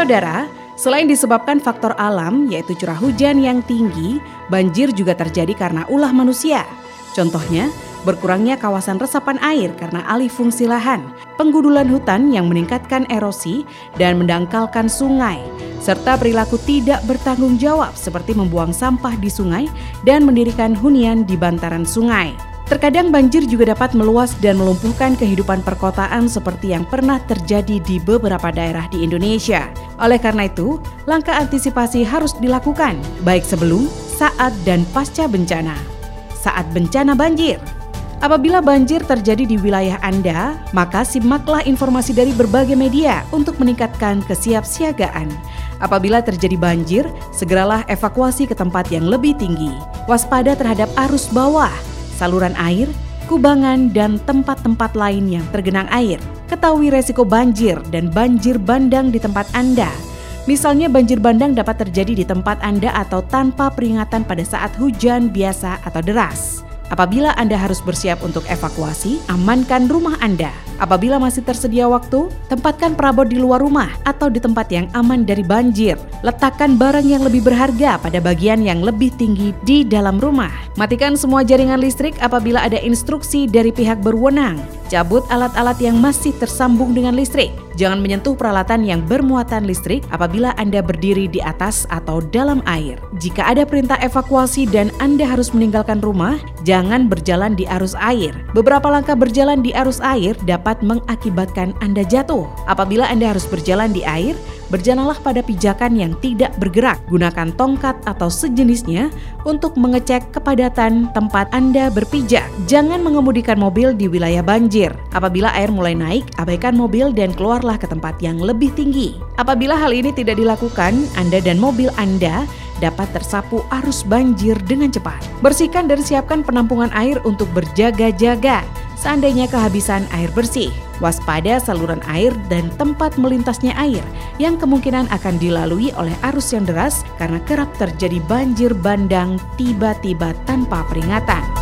Saudara, selain disebabkan faktor alam yaitu curah hujan yang tinggi, banjir juga terjadi karena ulah manusia. Contohnya, berkurangnya kawasan resapan air karena alih fungsi lahan, penggudulan hutan yang meningkatkan erosi dan mendangkalkan sungai, serta perilaku tidak bertanggung jawab seperti membuang sampah di sungai dan mendirikan hunian di bantaran sungai. Terkadang banjir juga dapat meluas dan melumpuhkan kehidupan perkotaan seperti yang pernah terjadi di beberapa daerah di Indonesia. Oleh karena itu, langkah antisipasi harus dilakukan, baik sebelum, saat, dan pasca bencana. Saat bencana banjir, Apabila banjir terjadi di wilayah Anda, maka simaklah informasi dari berbagai media untuk meningkatkan kesiapsiagaan. Apabila terjadi banjir, segeralah evakuasi ke tempat yang lebih tinggi. Waspada terhadap arus bawah, saluran air, kubangan, dan tempat-tempat lain yang tergenang air. Ketahui resiko banjir dan banjir bandang di tempat Anda. Misalnya banjir bandang dapat terjadi di tempat Anda atau tanpa peringatan pada saat hujan biasa atau deras. Apabila Anda harus bersiap untuk evakuasi, amankan rumah Anda. Apabila masih tersedia waktu, tempatkan perabot di luar rumah atau di tempat yang aman dari banjir. Letakkan barang yang lebih berharga pada bagian yang lebih tinggi di dalam rumah. Matikan semua jaringan listrik apabila ada instruksi dari pihak berwenang. Cabut alat-alat yang masih tersambung dengan listrik. Jangan menyentuh peralatan yang bermuatan listrik apabila Anda berdiri di atas atau dalam air. Jika ada perintah evakuasi dan Anda harus meninggalkan rumah, jangan berjalan di arus air. Beberapa langkah berjalan di arus air dapat mengakibatkan Anda jatuh. Apabila Anda harus berjalan di air, berjalanlah pada pijakan yang tidak bergerak. Gunakan tongkat atau sejenisnya untuk mengecek kepadatan tempat Anda berpijak. Jangan mengemudikan mobil di wilayah banjir. Apabila air mulai naik, abaikan mobil dan keluarlah ke tempat yang lebih tinggi. Apabila hal ini tidak dilakukan, Anda dan mobil Anda dapat tersapu arus banjir dengan cepat. Bersihkan dan siapkan penampungan air untuk berjaga-jaga seandainya kehabisan air bersih. Waspada saluran air dan tempat melintasnya air yang kemungkinan akan dilalui oleh arus yang deras karena kerap terjadi banjir bandang tiba-tiba tanpa peringatan.